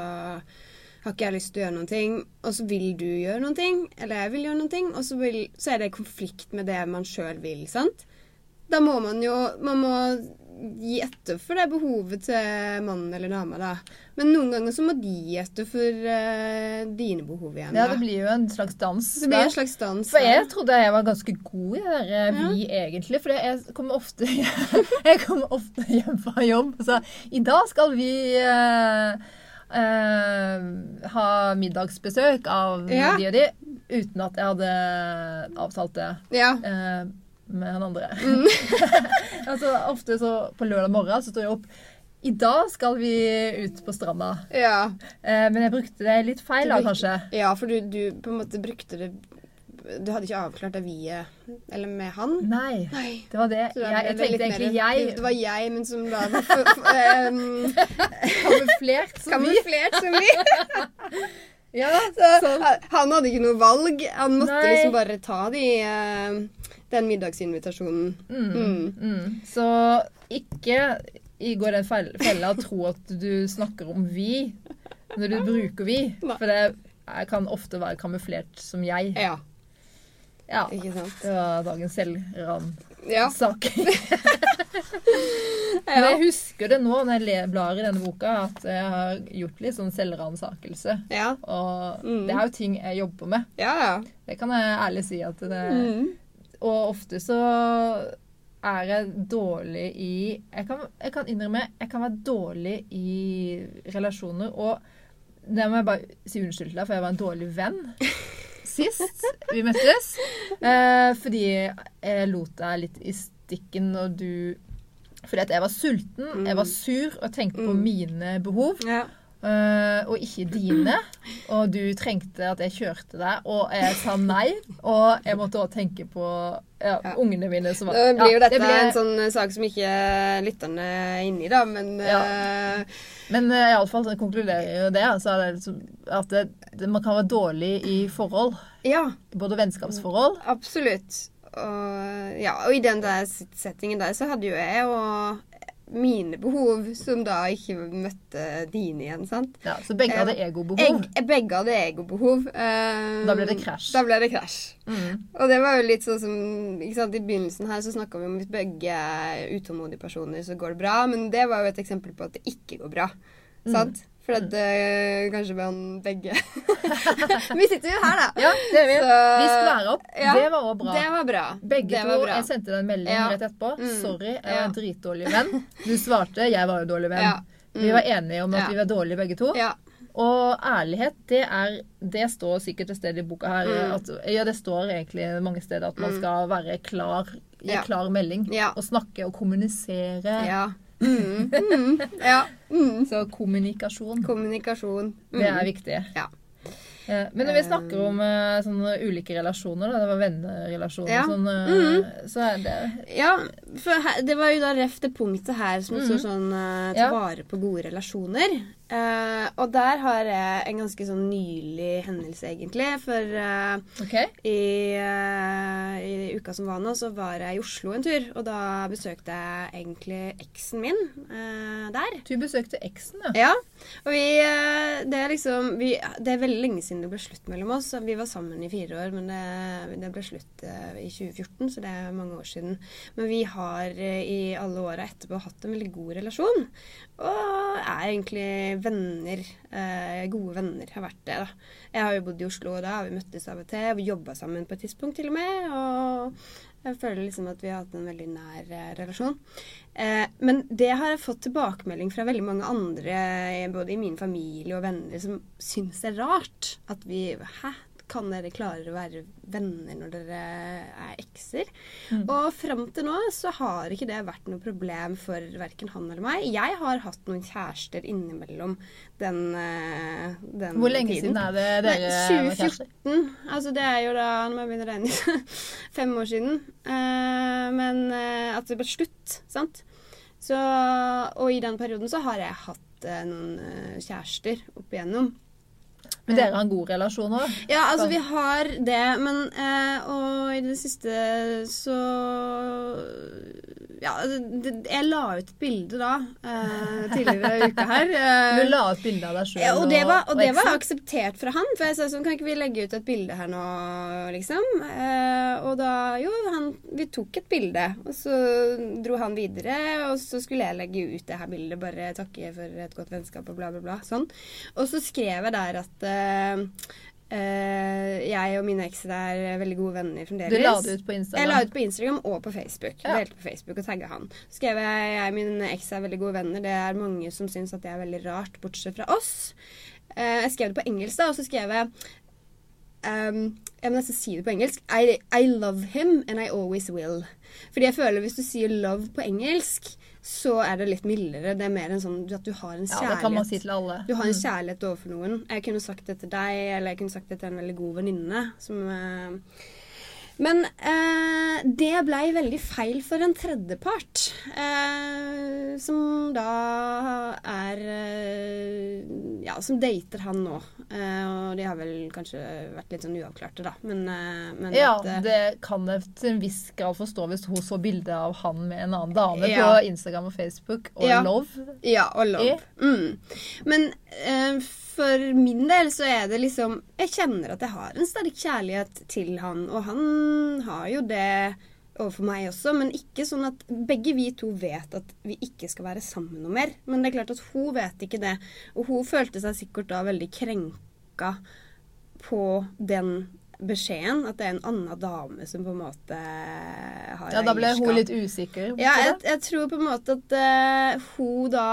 har ikke jeg lyst til å gjøre noen ting, og så vil du gjøre noen ting, eller jeg vil gjøre noen ting, og så, vil, så er det konflikt med det man sjøl vil, sant? Da må man jo Man må gi etter for det behovet til mannen eller dama, da. Men noen ganger så må de gi etter for uh, dine behov igjen. Ja, da. Det blir jo en slags dans. Det blir da. en slags dans. For jeg trodde jeg var ganske god i det der eh, vi, egentlig. For jeg kommer ofte, jeg kommer ofte hjem fra jobb og sa i dag skal vi uh, Uh, ha middagsbesøk av Ja. de og de, uten at jeg hadde avtalt det Ja. eh, med han andre. Mm. altså, ofte så på lørdag morgen så står jeg opp I dag skal vi ut på stranda. Ja. Eh, men jeg brukte det litt feil, da, kanskje. ja, for du, du på en måte brukte det Du hadde ikke avklart det vi-et Eller med han? Nei, Nei. det var det. Jeg, jeg tenkte egentlig jeg Det var jeg, men som da var for, for, kamuflert som vi. kamuflert som vi. Ja, Så så, han hadde ikke noe valg. Han måtte Nei. liksom bare ta de, eh, den middagsinvitasjonen. Mm. Mm. Så ikke i gå i den fel- fella og tro at du snakker om vi når du bruker vi. For det kan ofte være kamuflert som jeg. Ja, Ja, ikke sant. det var dagens selvransak. Ja. Men jeg husker det nå når jeg blar i denne boka, at jeg har gjort litt sånn selvransakelse. Ja. Og Mm. det er jo ting jeg jobber med. Ja, ja. Det kan jeg ærlig si at det Mm. Og ofte så er jeg dårlig i jeg kan, jeg kan innrømme jeg kan være dårlig i relasjoner. Og det må jeg bare si unnskyld til deg, for jeg var en dårlig venn sist vi møttes. Eh, fordi jeg lot deg litt i stikken når du Fordi at jeg var sulten, jeg var sur og tenkte på Mm. mine behov. ja. Eh, og ikke dine. Og du trengte at jeg kjørte deg, og jeg sa nei. Og jeg måtte også tenke på ja, Ja. ungene mine som var Da blir jo ja, dette det ble- en sånn eh, sak som ikke lytterne er inni, da, men Ja. uh, Men uh, iallfall konkluderer jo det. Altså, det at det, det, man kan være dårlig i forhold. ja, Både vennskapsforhold absolutt. Og, ja, og i den der settingen der så hadde jo jeg og mine behov som da ikke møtte dine igjen, sant. ja, Så begge hadde egobehov. Jeg, begge hadde egobehov. Um, Da ble det krasj. Da ble det krasj. Mm. Og det var jo litt sånn som ikke sant, I begynnelsen her så snakka vi om hvis begge er utålmodige personer, så går det bra. Men det var jo et eksempel på at det ikke går bra. Mm. For at eh, kanskje man begge Vi sitter jo her, da. Ja, det er vi. Så- Vi skværer opp. Ja, det var òg bra. Det var bra. Begge det to. bra. Jeg sendte deg en melding Ja. rett etterpå. Mm. Sorry, jeg er var en dritdårlig venn. Du svarte. Jeg var jo dårlig venn. Ja. Vi var enige om at vi var dårlige begge to. Ja. Og ærlighet, det er Det står sikkert et sted i boka her Mm. at Ja, det står egentlig mange steder at man Mm. skal være klar, Ja. klar melding. Og snakke og kommunisere. Ja. Mm. Mm. ja. Mm. Så kommunikasjon, Kommunikasjon. Mm. det er viktig. Ja. Eh, Men når vi snakker om eh, sånne ulike relasjoner, da, det var vennerelasjoner, Ja. sånn, eh, så er det Ja, for her, det var jo da ref det punktet her som mm. står sånn uh, ta vare på gode relasjoner. Eh, og der har jeg en ganske sånn nylig hendelse, egentlig. For uh, okay. i, uh, i uka som var nå, så var jeg i Oslo en tur. Og da besøkte jeg egentlig eksen min der. Du besøkte eksen, ja. Ja. Og vi Det er liksom vi, Det er veldig lenge siden det ble slutt mellom oss. Vi var sammen i fire år, men det, det ble slutt i 2014, så det er mange år siden. Men vi har i alle åra etterpå hatt en veldig god relasjon. Og er egentlig venner. Eh, gode venner har vært det, da. Jeg har jo bodd i Oslo, og da har vi møttes av og til. Vi jobba sammen på et tidspunkt til og med. Og jeg føler liksom at vi har hatt en veldig nær eh, relasjon. Eh, men det har jeg fått tilbakemelding fra veldig mange andre, både i min familie og venner, som syns det er rart at vi Hæ? Kan dere klare å være venner når dere er ekser? Mm. Og fram til nå så har ikke det vært noe problem for verken han eller meg. Jeg har hatt noen kjærester innimellom den, tiden. den Hvor lenge tiden. siden er det dere Nei, var kjærester? 2014. Altså det er jo da Nå må jeg begynne å regne. Fem år siden. Uh, men uh, at det ble slutt, sant. Så, og i den perioden så har jeg hatt uh, noen eh, kjærester opp igjennom. Men dere har en god relasjon òg? Ja, altså vi har det, men eh, Og i det siste så Ja, altså, jeg la ut et bilde da eh, tidligere i uka her. eh, Du la ut bilde av deg sjøl ja, og det var, og det var akseptert fra han. For jeg sa sånn, kan ikke vi legge ut et bilde her nå, liksom? Eh, og da, jo, han, vi tok et bilde. Og så dro han videre, og så skulle jeg legge ut det her bildet. Bare takke for et godt vennskap og bla, bla, bla. Sånn. Og så skrev jeg der at jeg og mine ekser er veldig gode venner fremdeles. Du la det ut på Instagram? Jeg la det ut på Instagram og på Facebook. Ja. Delte på Facebook og tagga han. Så skrev jeg jeg og mine ekser er veldig gode venner. Det er mange som syns at det er veldig rart, bortsett fra oss. Eh, jeg skrev det på engelsk, da, og så skrev jeg um, Jeg må nesten si det på engelsk. I, I love him and I always will. Fordi jeg føler hvis du sier love på engelsk, så er det litt mildere. Det er mer en sånn at du har en kjærlighet. Ja, det kan man si til alle. Du har en Mm. kjærlighet overfor noen. Jeg kunne sagt det til deg, eller jeg kunne sagt det til en veldig god venninne. Som, eh, men eh, det blei veldig feil for en tredjepart. Eh, som da er eh, Ja, som dater han nå. Eh, og de har vel kanskje vært litt sånn uavklarte, da. Men, eh, men Ja, at, eh, det kan jeg til en viss grad forstå hvis hun så bilde av han med en annen dame Ja. på Instagram og Facebook og Ja. Love. Ja, og love. Mm. Men eh, for min del så er det liksom Jeg kjenner at jeg har en sterk kjærlighet til han, og han har jo det overfor meg også, men ikke sånn at begge vi to vet at vi ikke skal være sammen noe mer. Men det er klart at hun vet ikke det, og hun følte seg sikkert da veldig krenka på den beskjeden, at det er en annen dame som på en måte har Ja, da ble hun litt usikker. Ja, jeg, jeg tror på en måte at uh, hun da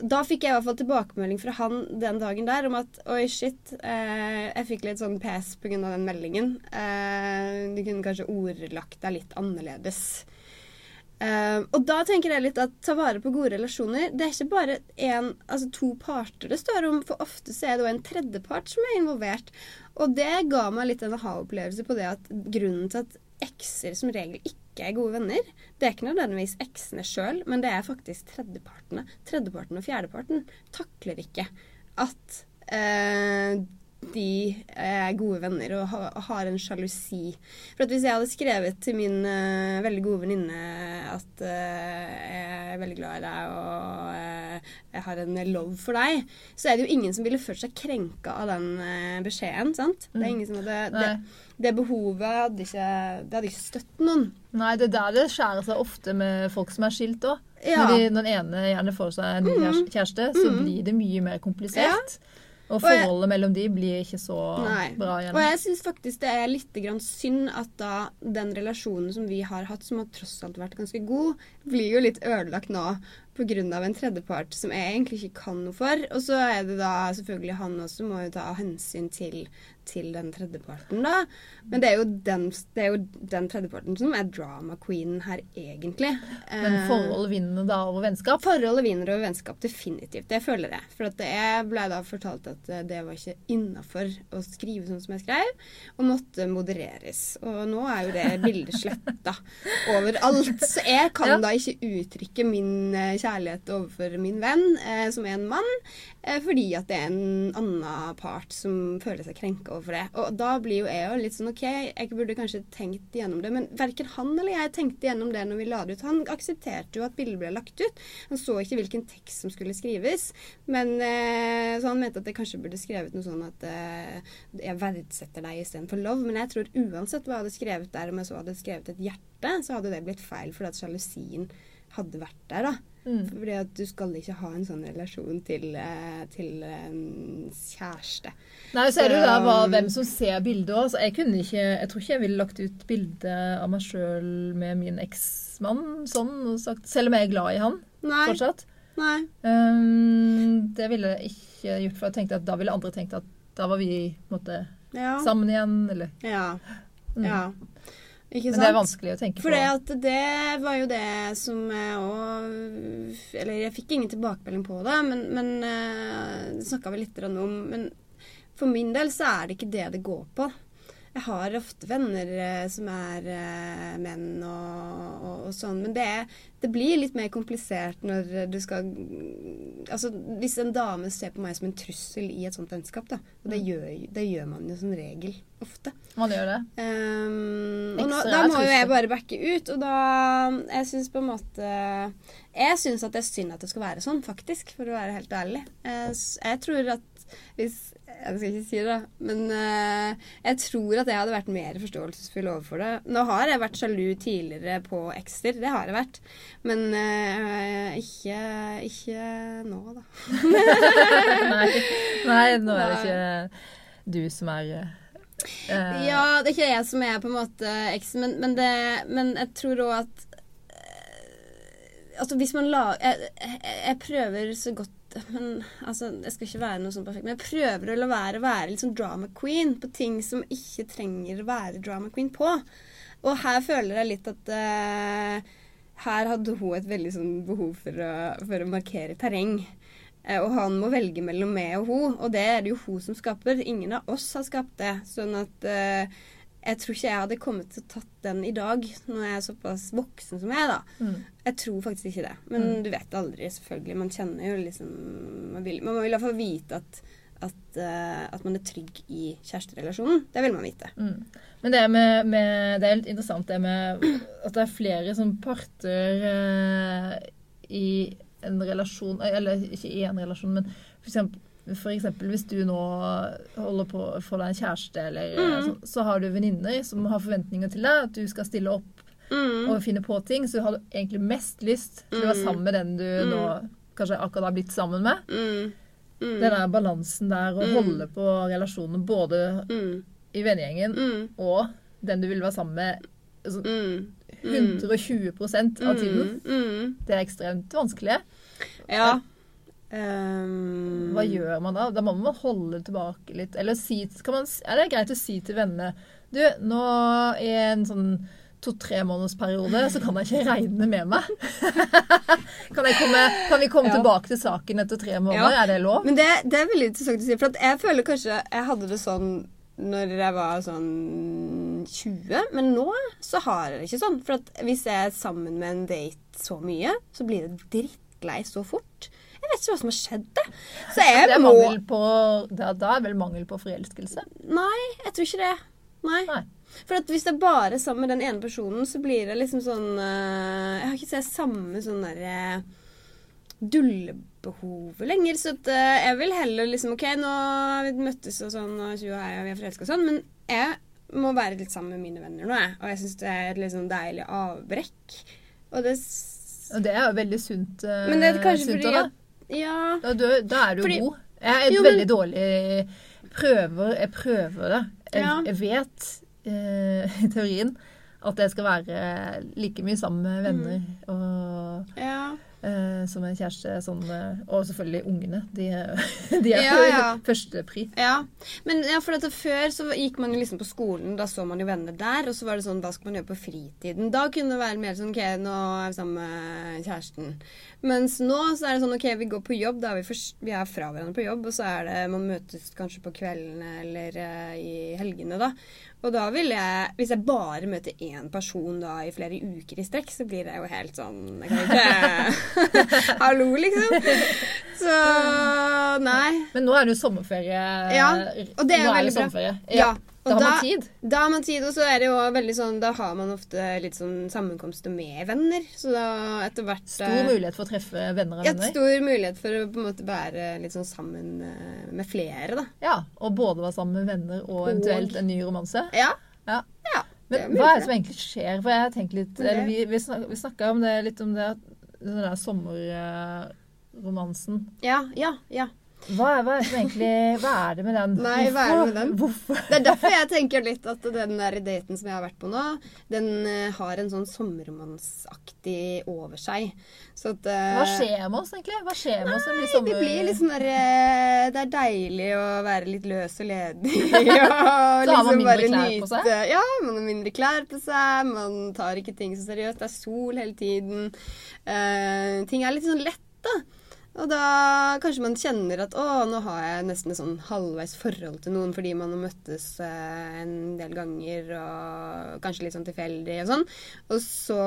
Da fikk jeg i hvert fall tilbakemelding fra han den dagen der om at oi, shit, eh, jeg fikk litt sånn pes pga. den meldingen. Eh, du kunne kanskje ordlagt deg litt annerledes. Eh, og da tenker jeg litt at ta vare på gode relasjoner Det er ikke bare en, altså to parter det står om, for ofte så er det òg en tredjepart som er involvert. Og det ga meg litt en aha-opplevelse på det at grunnen til at ekser som regel ikke er gode venner, det er ikke nødvendigvis eksene sjøl, men det er faktisk tredjepartene. Tredjeparten og fjerdeparten takler ikke at eh, de er gode venner og har en sjalusi. For at hvis jeg hadde skrevet til min uh, veldig gode venninne at uh, jeg er veldig glad i deg og uh, jeg har en love for deg, så er det jo ingen som ville følt seg krenka av den eh, beskjeden. sant? Det er ingen som hadde, det, det behovet hadde ikke, det hadde ikke støtt noen. Nei, det er der det skjærer seg ofte med folk som er skilt òg. Ja. Når de, den ene gjerne får seg en ny kjæreste- kjæreste, så Mhm. blir det mye mer komplisert. Og Og jeg- forholdet mellom de blir ikke så Nei. bra igjen. Og jeg syns faktisk det er litt grann synd at da den relasjonen som vi har hatt, som har tross alt vært ganske god, blir jo litt ødelagt nå pga. en tredjepart som jeg egentlig ikke kan noe for. Og så er det da selvfølgelig han også må jo ta hensyn til, til den tredjeparten, da. Men det er, jo den, det er jo den tredjeparten som er drama queen her, egentlig. Men forholdet vinner da over vennskap. Forholdet vinner over vennskap, definitivt. Det føler jeg. For at jeg ble da fortalt at eh, det var ikke innafor å skrive sånn som jeg skrev, og måtte modereres. Og nå er jo det bildet sletta overalt. Så jeg kan Ja. da ikke uttrykke min eh, kjærlighet overfor min venn, eh, som er en mann, eh, fordi at det er en annen part som føler seg krenka overfor det. Og da blir jo jeg jo litt sånn OK, jeg burde kanskje tenkt igjennom det, men verken han eller jeg tenkte igjennom det når vi la det ut. Han aksepterte jo at bildet ble lagt ut. Han så ikke hvilken tekst som skulle skrives, men eh, så han mente at jeg kanskje burde skrevet noe sånn at eh, jeg verdsetter deg istedenfor love. Men jeg tror uansett hva jeg hadde skrevet der, om jeg så hadde skrevet et hjerte, så hadde det blitt feil fordi at sjalusien hadde vært der, da. Mm. Fordi at du skal ikke ha en sånn relasjon til, eh, til kjæreste. Nei, så er det jo da hva, hvem som ser bildet òg. Jeg kunne ikke Jeg tror ikke jeg ville lagt ut bilde av meg sjøl med min eksmann sånn, og sagt, selv om jeg er glad i han Nei. fortsatt. Nei. Um, det ville jeg ikke gjort, for jeg tenkte at da ville andre tenkt at da var vi på en måte, Ja. sammen igjen, eller Ja. Mm. ja. Ikke Men det er vanskelig å tenke For på. at det var jo det som jeg òg Eller jeg fikk ingen tilbakemelding på det, men, men det snakka vi litt om. Men for min del så er det ikke det det går på. Jeg har ofte venner eh, som er eh, menn og, og, og sånn, men det, det blir litt mer komplisert når du skal Altså hvis en dame ser på meg som en trussel i et sånt vennskap, da. Og det gjør, det gjør man jo som regel ofte. Man gjør det. Um, og nå, da må jo jeg bare backe ut, og da Jeg syns på en måte Jeg syns at det er synd at det skal være sånn, faktisk, for å være helt ærlig. Jeg, jeg tror at hvis Jeg skal ikke si det, men uh, jeg tror at jeg hadde vært mer forståelsesfull overfor det. Nå har jeg vært sjalu tidligere på ekser, det har jeg vært. Men uh, ikke, ikke nå, da. Nei, nei, nå er det ikke du som er uh, Ja, det er ikke jeg som er på en måte eksen, men, men, det, men jeg tror òg at Altså hvis man lager jeg, jeg, jeg prøver så godt men altså, Jeg skal ikke være noe sånn perfekt, men jeg prøver å la være å være sånn drama queen på ting som ikke trenger å være drama queen på. Og her føler jeg litt at uh, her hadde hun et veldig sånn behov for å, for å markere terreng. Uh, og han må velge mellom meg og hun, og det er det jo hun som skaper. Ingen av oss har skapt det. Sånn at eh, jeg tror ikke jeg hadde kommet til å tatt den i dag, når jeg er såpass voksen som jeg er, da. Mm. Jeg tror faktisk ikke det. Men Mm. du vet aldri, selvfølgelig. Man kjenner jo liksom Man vil, man vil i hvert fall vite at, at, uh, at man er trygg i kjæresterelasjonen. Det vil man vite. Mm. Men det, med, med, det er litt interessant det med at det er flere som parter uh, i en relasjon Eller ikke i en relasjon, men for eksempel, eksempel hvis du nå holder på å få deg en kjæreste, eller, Mm. så, så har du venninner som har forventninger til deg, at du skal stille opp Mm. og finne på ting, så du har egentlig mest lyst til å være Mm. sammen med den du Mm. nå kanskje akkurat har blitt sammen med. Mm. Den der balansen der å holde på relasjonen både i vennegjengen og den du vil være sammen med altså, Mm. 120% av tiden. Det er ekstremt vanskelig. Ja. Um, Hva gjør man da? Da må man holde tilbake litt. Eller si, kan man, er det greit å si til vennene Du, nå i en sånn to-tre måneders periode så kan jeg ikke regne med meg. kan, jeg komme, kan vi komme Ja. tilbake til saken etter tre måneder? Ja. Er det lov? Men det, det er veldig interessant å si. For at jeg føler kanskje jeg hadde det sånn når jeg var sånn 20, men nå så har jeg det ikke sånn. For at hvis jeg er sammen med en date så mye, så blir det drittlei så fort. Jeg vet ikke hva som har skjedd, det. Så jeg Det er må på, da, da er vel mangel på forelskelse. Nei, jeg tror ikke det. Nei. Nei. For hvis er bare sammen med den ene personen, så blir det liksom sånn eh, Jeg har ikke sett samme sånn derre dullebehovet lenger. Så at, uh, jeg vil heller liksom OK, nå har vi møttes og sånn, og og jeg, og vi er forelska og sånn, men jeg må være litt sammen med mine venner nå, jeg. Og jeg syns det er et litt sånn deilig avbrekk. Og det Og det er jo veldig sunt. Uh, Men det er kanskje fordi at Ja. Da, du, da er du Fordi- god. Jeg er Jo, men- veldig dårlig prøver, Jeg prøver det. Jeg, Ja. jeg vet eh, i teorien at jeg skal være like mye sammen med venner og, ja. uh, som en kjæreste. Sånn, og selvfølgelig ungene. De, de er Ja, ja. førstepri. Ja, men ja, for dette, før så gikk man jo liksom på skolen, da så man jo venner der, og så var det sånn, hva skal man gjøre på fritiden? Da kunne det være mer sånn, ok, nå er vi sammen med kjæresten. Mens nå så er det sånn, ok, vi går på jobb, da er vi, for, vi er fra hverandre på jobb, og så er det, man møtes kanskje på kveldene eller uh, i helgene da. Og da vil jeg, hvis jeg bare møter én person da i flere uker i strekk, så blir det jo helt sånn, jeg kan ikke, hallo liksom. Så, nei. Men nå er det jo sommerferie. Ja, og det er nå veldig bra. sommerferie. Ja, Da og har man tid. Da har man tid, og så er det jo veldig sånn Da har man ofte litt sånn sammenkomster med venner. Så da etter hvert Stor eh, mulighet for å treffe venner av Ja, venner. stor mulighet for å på en måte være litt sånn sammen eh, med flere, da. Ja, Og både være sammen med venner og eventuelt en ny romanse. Ja. Ja. ja Men hva er det som egentlig skjer? For jeg har tenkt litt, eller vi, vi, snak, vi snakka litt om det den der sommerromansen. Ja, ja, ja. Hva er, hva er egentlig Hva er det med den? Nei, hva er det med den? Hvorfor? Det er derfor jeg tenker litt at den der daten som jeg har vært på nå, den eh, har en sånn sommermannsaktig over seg. Så at eh, Hva skjer med oss, egentlig? Hva skjer med oss som blir sommer... det blir sånn der eh, Det er deilig å være litt løs og ledig. Og Så har man liksom mindre klær klær på seg? Ja, man har mindre klær på seg. Man tar ikke ting så seriøst. Det er sol hele tiden. Uh, ting er litt sånn lett, da. Og da kanskje man kjenner at å, nå har jeg nesten et sånn halvveis forhold til noen fordi man har møttes eh, en del ganger og kanskje litt sånn tilfeldig og sånn. Og så,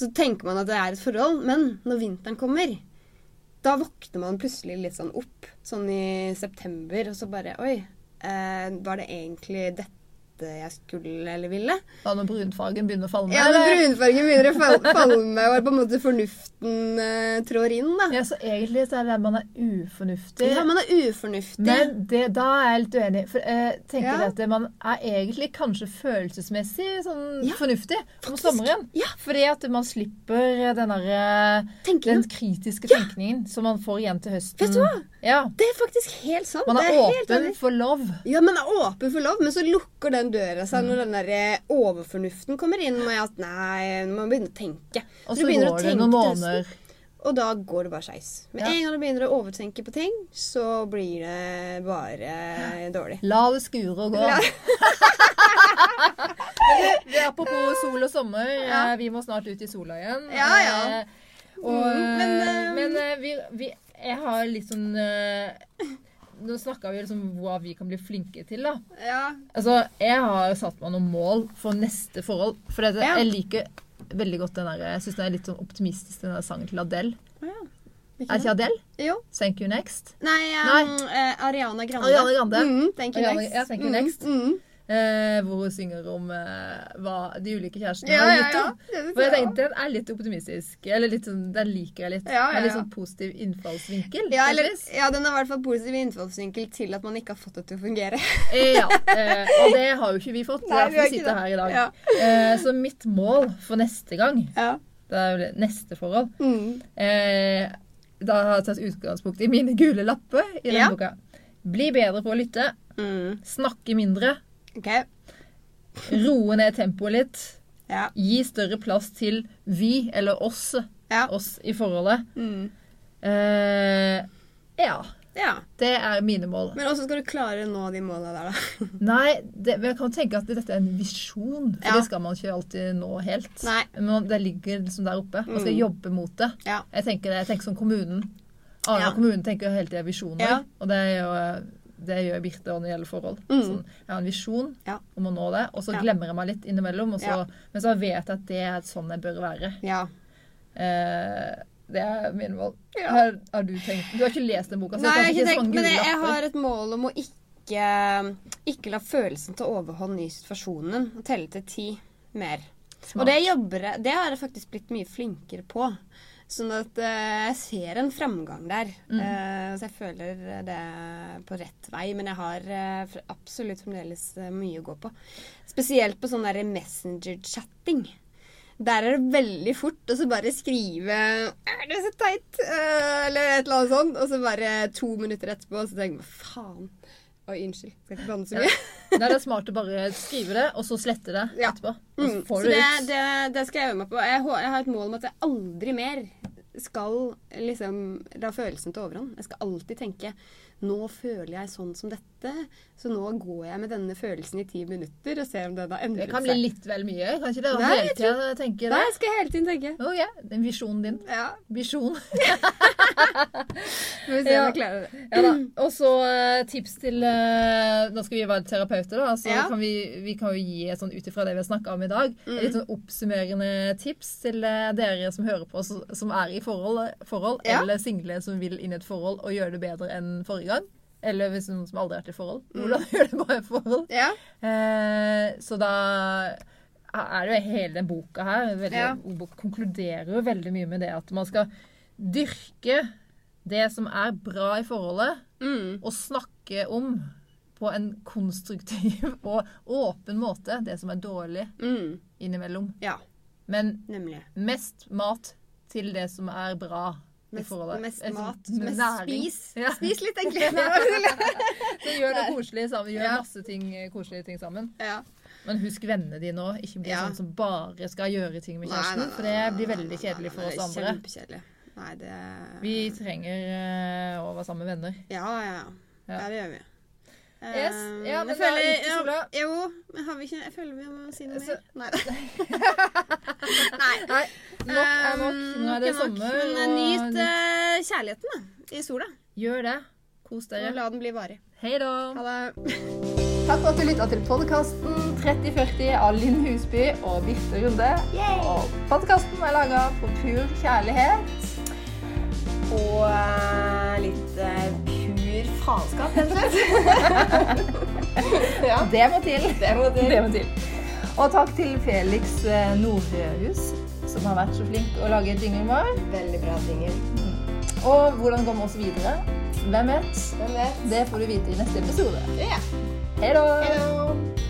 så tenker man at det er et forhold, men når vinteren kommer, da våkner man plutselig litt sånn opp, sånn i september, og så bare Oi, eh, var det egentlig dette jeg skulle eller ville? Ja, når brunfargen begynner å falle Ja, når brunfargen begynner å fal- falme, og på en måte fornuften uh, trår inn, da. Ja, så egentlig så er det at man er ufornuftig. Ja, man er ufornuftig. Men det, da er jeg litt uenig. For jeg tenker Ja. at man er egentlig kanskje følelsesmessig sånn Ja, fornuftig om faktisk. sommeren. Ja. Fordi at man slipper den, derre- den man. kritiske tenkningen som man får igjen til høsten. Vet du hva? Ja. Det er faktisk helt sant. Man er er åpen for love. Ja, man er åpen for lov, men så lukker den døra seg Mm. når den der eh, overfornuften kommer inn med at nei, nå må man begynne å tenke. Og så går det noen måneder. Og da går det bare skeis. Med Ja. en gang du begynner å overtenke på ting, så blir det bare dårlig. La det skure og gå. La- Men på apropos sol og sommer. Ja. eh, Vi må snart ut i sola igjen. Ja, ja. Eh, Og, Mm, men, men vi, vi Jeg har litt sånn Nå snakka vi liksom hva vi kan bli flinke til, da. Ja. Altså, jeg har satt meg noen mål for neste forhold. For dette, Ja. jeg liker veldig godt den der Jeg syns den er litt sånn optimistisk, den der sangen til Adele. Ja. Er ikke Adele? Jo. Thank you next. Nei, um, eh, Ariana Grande. Ariana Grande. Mm, thank you Ariana- next. ja, thank you Mm, next. Mm. Eh, hvor hun synger om eh, hva de ulike kjærestene Ja, har ja, gitt ja. henne. For jeg tenkte den er litt optimistisk. Eller litt sånn, Den liker jeg litt. Ja, ja, ja. litt sånn positiv innfallsvinkel. Ja, eller, ja, den er i hvert fall positiv innfallsvinkel til at man ikke har fått det til å fungere. Eh, ja. Eh, og det har jo ikke vi fått. Nei, er vi derfor vi sitter her i dag. Ja. Eh, så mitt mål for neste gang, Ja. det er jo det neste forhold Mm. eh, Da har jeg tatt utgangspunkt i mine gule lapper i denne Ja. boka. Bli bedre på å lytte. Mm. Snakke mindre. OK. Roe ned tempoet litt. Ja. Gi større plass til vi, eller oss, Ja. oss i forholdet. Mm. Eh, ja. ja. Det er mine mål. Men også skal du klare å nå de måla der, da. Nei, det, men jeg kan tenke at dette er en visjon. For det skal man ikke alltid nå helt. Nei. Men det ligger liksom der oppe. Man skal Mm. jobbe mot det. Ja. Jeg tenker det, jeg tenker som kommunen. Arendal kommune tenker hele tida visjoner. Ja. Og det, er jo, det gjør Birte når det gjelder forhold. Mm. Sånn, jeg har en visjon Ja. om å nå det, og så Ja. glemmer jeg meg litt innimellom. Og så, Ja. Men så vet jeg at det er sånn jeg bør være. Ja. Eh, det er mine mål. Har, har du tenkt Du har ikke lest den boka? så Nei, jeg har ikke så tenkt, men jeg, jeg har et mål om å ikke, ikke la følelsen ta overhånd i situasjonen. Og telle til ti mer. Smart. Og det jobber Det har jeg faktisk blitt mye flinkere på. Sånn at eh, jeg ser en framgang der. Mm. Eh, så jeg føler det på rett vei. Men jeg har eh, absolutt fremdeles mye å gå på. Spesielt på sånn der messenger-chatting. Der er det veldig fort å så bare skrive «Er det så teit?» Eller et eller annet sånt. Og så bare to minutter etterpå så tenker jeg faen. Oi, unnskyld. Skal ikke blande så mye. Det er smart å bare skrive det, og så slette det Ja. etterpå. Og så Mm, får så du det, ut. det, det skal jeg øve meg på. Jeg, jeg har et mål om at jeg aldri mer skal liksom la følelsen ta overhånd. Jeg skal alltid tenke nå føler jeg sånn som dette, så nå går jeg med denne følelsen i ti minutter og ser om den har Det kan bli seg. litt vel mye. Kan ikke det Nei, hele tida tenke Nei, skal jeg hele tiden tenke. Å ja. Den visjonen din. Ja, Visjon. Får vi se Ja. om jeg klarer det. Ja da. Og så eh, tips til eh, Nå skal vi være terapeuter, da. Så Ja. kan vi, vi kan jo gi et sånn ut ifra det vi har snakka om i dag, Mm. litt sånn oppsummerende tips til eh, dere som hører på, som er i forhold, forhold Ja. eller single som vil inn i et forhold og gjøre det bedre enn forrige gang. Eller hvis noen som aldri har vært i forhold. Mm. Hvordan gjør det bare i forhold? Ja. Eh, så da er det jo hele den boka her veldig, Ja. Konkluderer jo veldig mye med det at man skal dyrke det som er bra i forholdet, Mm. og snakke om på en konstruktiv og åpen måte det som er dårlig Mm. innimellom. ja, Men nemlig. mest mat til det som er bra Mest, mest sånn mat. Mest spis. Ja. Spis litt, egentlig. Så gjør det koselig sammen. Gjør Ja. masse ting, koselige ting sammen. ja. Men husk vennene dine òg. Ikke bli sånn som bare skal gjøre ting med kjæresten. nei, nei, for det blir veldig kjedelig for oss andre. Kjempekjedelig. Nei, det Vi trenger uh, å være sammen med venner. Ja. Ja. Ja, det gjør vi. Yes. Um, Ja, men jeg føler, da, ikke sola. Ja, jo, men har vi ikke Jeg føler vi må si noe mer. Nei da. Nei. Nei, nok er nok. Um, Nå er det nok sommer. Men eh, og nyt uh, kjærligheten, da. I sola. Gjør det. Kos Og dere. la den bli varig. Hei da. Ha det. Takk for at du lytta til podkasten 3040 av Linn Husby og Birte Runde. Og podkasten er laga på pur kjærlighet. Og eh, litt pur faenskap, rett og slett. ja. Det må til. Det må til. Det må til. Og takk til Felix eh, Nordhus, som har vært så flink å lage jinglen vår. Veldig bra dinger. Og hvordan går vi oss videre? Hvem vet? Hvem vet? Det får du vite i neste episode. Ja. Hei da!